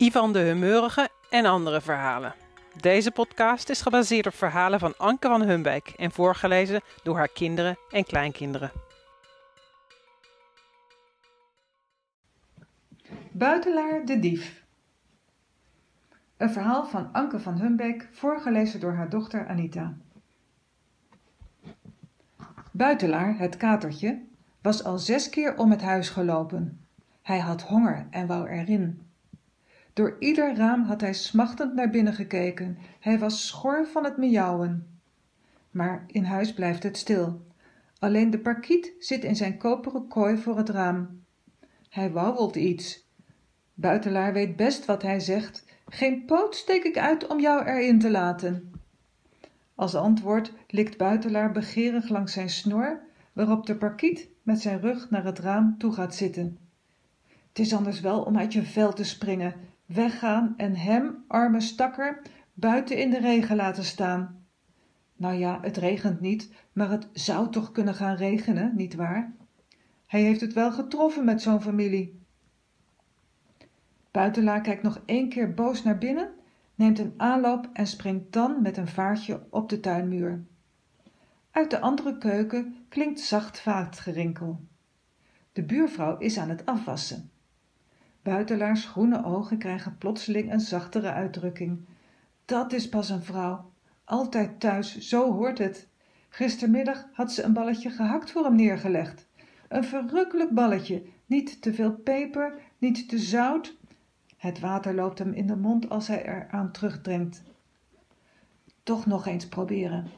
Ivan de Humeurige en andere verhalen. Deze podcast is gebaseerd op verhalen van Anke van Humbeek en voorgelezen door haar kinderen en kleinkinderen. Buitelaar de Dief. Een verhaal van Anke van Humbeek, voorgelezen door haar dochter Anita. Buitelaar, het katertje, was al zes keer om het huis gelopen. Hij had honger en wou erin. Door ieder raam had hij smachtend naar binnen gekeken. Hij was schor van het miauwen. Maar in huis blijft het stil. Alleen de parkiet zit in zijn koperen kooi voor het raam. Hij wauwelt iets. Buitelaar weet best wat hij zegt. Geen poot steek ik uit om jou erin te laten. Als antwoord likt Buitelaar begeerig langs zijn snor, waarop de parkiet met zijn rug naar het raam toe gaat zitten. Het is anders wel om uit je vel te springen, weggaan en hem, arme stakker, buiten in de regen laten staan. Nou ja, het regent niet, maar het zou toch kunnen gaan regenen, niet waar? Hij heeft het wel getroffen met zo'n familie. Buitelaar kijkt nog één keer boos naar binnen, neemt een aanloop en springt dan met een vaartje op de tuinmuur. Uit de andere keuken klinkt zacht vaatgerinkel. De buurvrouw is aan het afwassen. Buitelaars groene ogen krijgen plotseling een zachtere uitdrukking. Dat is pas een vrouw. Altijd thuis, zo hoort het. Gistermiddag had ze een balletje gehakt voor hem neergelegd. Een verrukkelijk balletje, niet te veel peper, niet te zout. Het water loopt hem in de mond als hij er aan terugdringt. Toch nog eens proberen.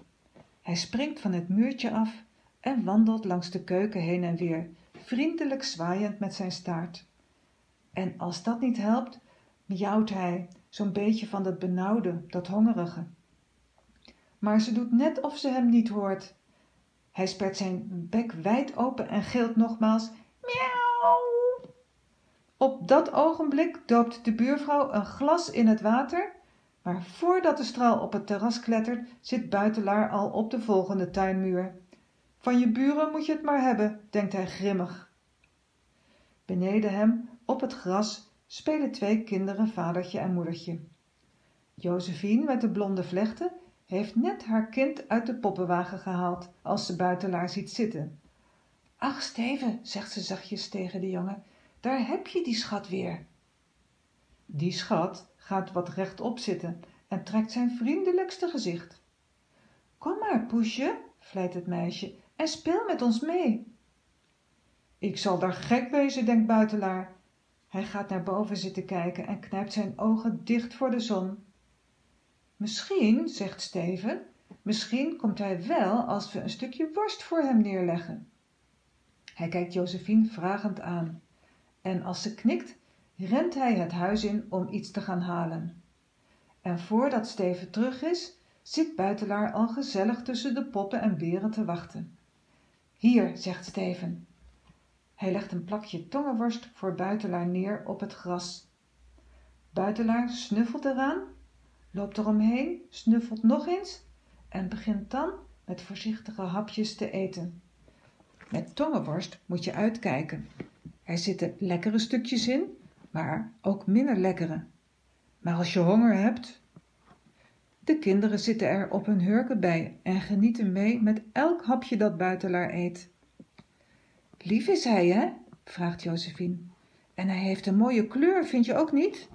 Hij springt van het muurtje af en wandelt langs de keuken heen en weer, vriendelijk zwaaiend met zijn staart. En als dat niet helpt, miauwt hij, zo'n beetje van dat benauwde, dat hongerige. Maar ze doet net of ze hem niet hoort. Hij spert zijn bek wijd open en gilt nogmaals miauw. Op dat ogenblik doopt de buurvrouw een glas in het water, maar voordat de straal op het terras klettert, zit Buitelaar al op de volgende tuinmuur. Van je buren moet je het maar hebben, denkt hij grimmig. Beneden hem op het gras spelen twee kinderen vadertje en moedertje. Josephine met de blonde vlechten heeft net haar kind uit de poppenwagen gehaald als ze buitelaar ziet zitten. Ach, Steven, zegt ze zachtjes tegen de jongen, daar heb je die schat weer. Die schat gaat wat rechtop zitten en trekt zijn vriendelijkste gezicht. Kom maar, poesje, vleit het meisje, en speel met ons mee. Ik zal daar gek wezen, denkt Buitelaar. Hij gaat naar boven zitten kijken en knijpt zijn ogen dicht voor de zon. Misschien, zegt Steven, misschien komt hij wel als we een stukje worst voor hem neerleggen. Hij kijkt Josephine vragend aan. En als ze knikt, rent hij het huis in om iets te gaan halen. En voordat Steven terug is, zit Buitelaar al gezellig tussen de poppen en beren te wachten. Hier, zegt Steven, hij legt een plakje tongenworst voor Buitelaar neer op het gras. Buitelaar snuffelt eraan, loopt eromheen, snuffelt nog eens en begint dan met voorzichtige hapjes te eten. Met tongenworst moet je uitkijken. Er zitten lekkere stukjes in, maar ook minder lekkere. Maar als je honger hebt. De kinderen zitten er op hun hurken bij en genieten mee met elk hapje dat Buitelaar eet. Lief is hij, hè? vraagt Josephine. En hij heeft een mooie kleur, vind je ook niet?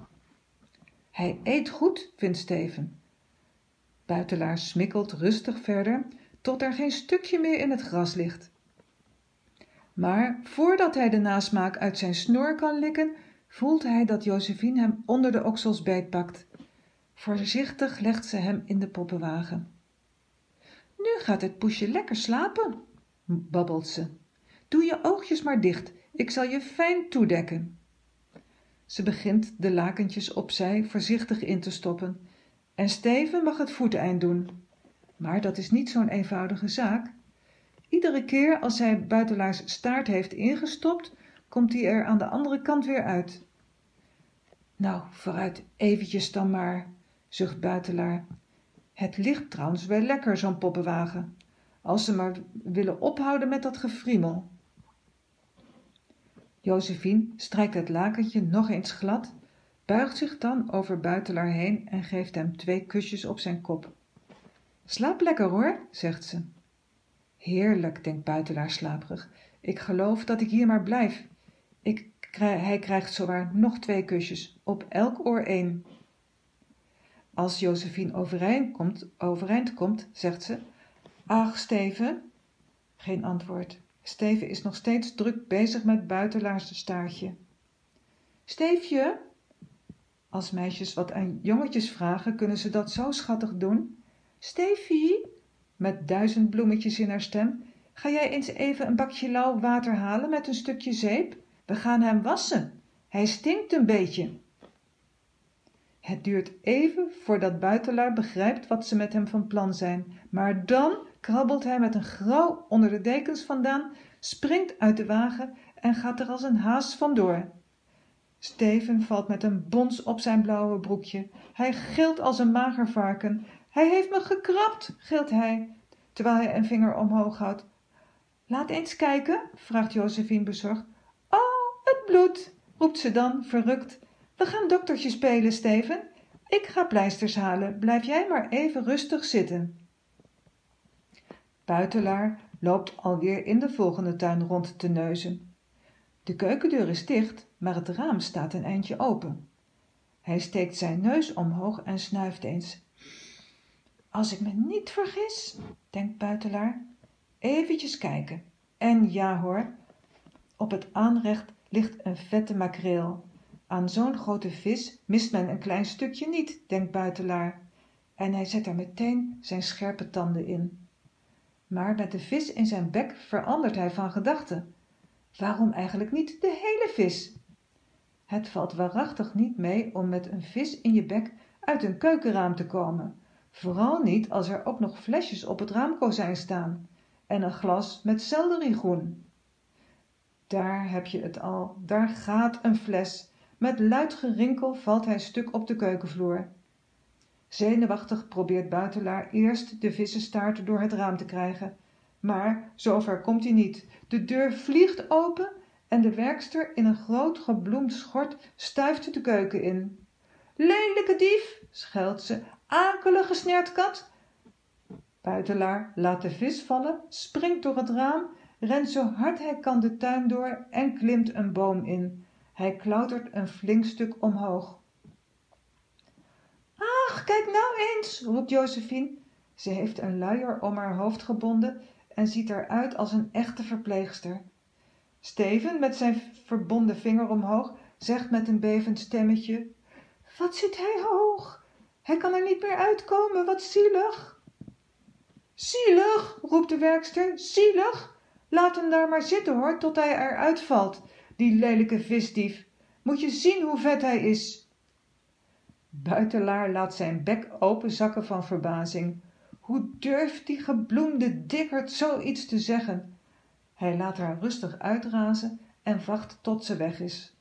Hij eet goed, vindt Steven. Buitelaar smikkelt rustig verder tot er geen stukje meer in het gras ligt. Maar voordat hij de nasmaak uit zijn snor kan likken, voelt hij dat Josephine hem onder de oksels beetpakt. Voorzichtig legt ze hem in de poppenwagen. Nu gaat het poesje lekker slapen, babbelt ze. Doe je oogjes maar dicht, ik zal je fijn toedekken. Ze begint de lakentjes opzij voorzichtig in te stoppen en Steven mag het voeteind doen. Maar dat is niet zo'n eenvoudige zaak. Iedere keer als hij buitelaars staart heeft ingestopt, komt hij er aan de andere kant weer uit. Nou, vooruit eventjes dan maar, zucht buitelaar. Het ligt trouwens wel lekker, zo'n poppenwagen. Als ze maar willen ophouden met dat gefriemel. Josephine strijkt het lakentje nog eens glad, buigt zich dan over Buitelaar heen en geeft hem twee kusjes op zijn kop. Slaap lekker hoor, zegt ze. Heerlijk, denkt Buitelaar slaperig. Ik geloof dat ik hier maar blijf. Ik hij krijgt zowaar nog twee kusjes, op elk oor één. Als Josephine overeind komt, overeind komt, zegt ze: Ach, Steven. Geen antwoord. Steven is nog steeds druk bezig met buitenlaarste staartje. Steefje? Als meisjes wat aan jongetjes vragen, kunnen ze dat zo schattig doen. Stefie, met duizend bloemetjes in haar stem, ga jij eens even een bakje lauw water halen met een stukje zeep? We gaan hem wassen. Hij stinkt een beetje. Het duurt even voordat Buitelaar begrijpt wat ze met hem van plan zijn, maar dan krabbelt hij met een grauw onder de dekens vandaan, springt uit de wagen en gaat er als een haas vandoor. Steven valt met een bons op zijn blauwe broekje. Hij gilt als een mager varken. Hij heeft me gekrapt, gilt hij, terwijl hij een vinger omhoog houdt. Laat eens kijken, vraagt Josephine bezorgd. Oh, het bloed, roept ze dan, verrukt. We gaan doktertje spelen, Steven. Ik ga pleisters halen. Blijf jij maar even rustig zitten. Buitelaar loopt alweer in de volgende tuin rond te neuzen. De keukendeur is dicht, maar het raam staat een eindje open. Hij steekt zijn neus omhoog en snuift eens. Als ik me niet vergis, denkt Buitelaar, eventjes kijken. En ja hoor, op het aanrecht ligt een vette makreel. Aan zo'n grote vis mist men een klein stukje niet, denkt Buitelaar. En hij zet er meteen zijn scherpe tanden in. Maar met de vis in zijn bek verandert hij van gedachten. Waarom eigenlijk niet de hele vis? Het valt waarachtig niet mee om met een vis in je bek uit een keukenraam te komen. Vooral niet als er ook nog flesjes op het raamkozijn staan en een glas met selderiegroen. Daar heb je het al, daar gaat een fles. Met luid gerinkel valt hij stuk op de keukenvloer. Zenuwachtig probeert Buitelaar eerst de vissenstaart door het raam te krijgen. Maar zover komt hij niet. De deur vliegt open en de werkster in een groot gebloemd schort stuift de keuken in. Lelijke dief, scheldt ze, akelige snertkat. Buitelaar laat de vis vallen, springt door het raam, rent zo hard hij kan de tuin door en klimt een boom in. Hij klautert een flink stuk omhoog. Kijk nou eens, roept Josephine. Ze heeft een luier om haar hoofd gebonden en ziet eruit als een echte verpleegster. Steven, met zijn verbonden vinger omhoog, zegt met een bevend stemmetje: Wat zit hij hoog? Hij kan er niet meer uitkomen, wat zielig. Zielig, roept de werkster, zielig. Laat hem daar maar zitten hoor, tot hij eruit valt, die lelijke visdief. Moet je zien hoe vet hij is. Buitelaar laat zijn bek openzakken van verbazing. Hoe durft die gebloemde dikkerd zoiets te zeggen? Hij laat haar rustig uitrazen en wacht tot ze weg is.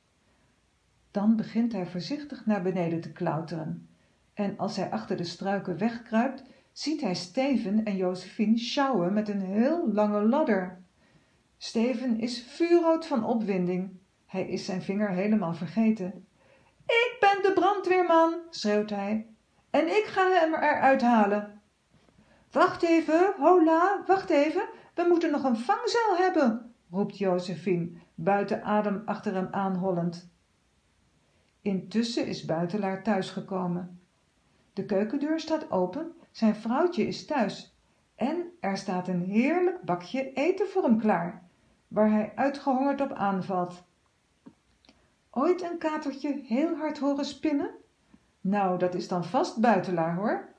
Dan begint hij voorzichtig naar beneden te klauteren. En als hij achter de struiken wegkruipt, ziet hij Steven en Josephine sjouwen met een heel lange ladder. Steven is vuurrood van opwinding. Hij is zijn vinger helemaal vergeten. Ik brandweerman, schreeuwt hij. En ik ga hem eruit halen. Wacht even, hola, wacht even. We moeten nog een vangzeil hebben, roept Josephine, buiten adem achter hem aanhollend. Intussen is Buitelaar thuisgekomen. De keukendeur staat open, zijn vrouwtje is thuis en er staat een heerlijk bakje eten voor hem klaar, waar hij uitgehongerd op aanvalt. Ooit een katertje heel hard horen spinnen? Nou, dat is dan vast buitelaar hoor.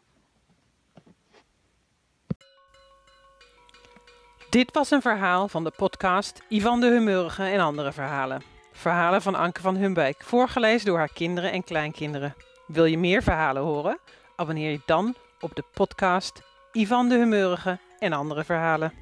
Dit was een verhaal van de podcast Ivan de Humurige en andere verhalen. Verhalen van Anke van Humbeek, voorgelezen door haar kinderen en kleinkinderen. Wil je meer verhalen horen? Abonneer je dan op de podcast Ivan de Humurige en andere verhalen.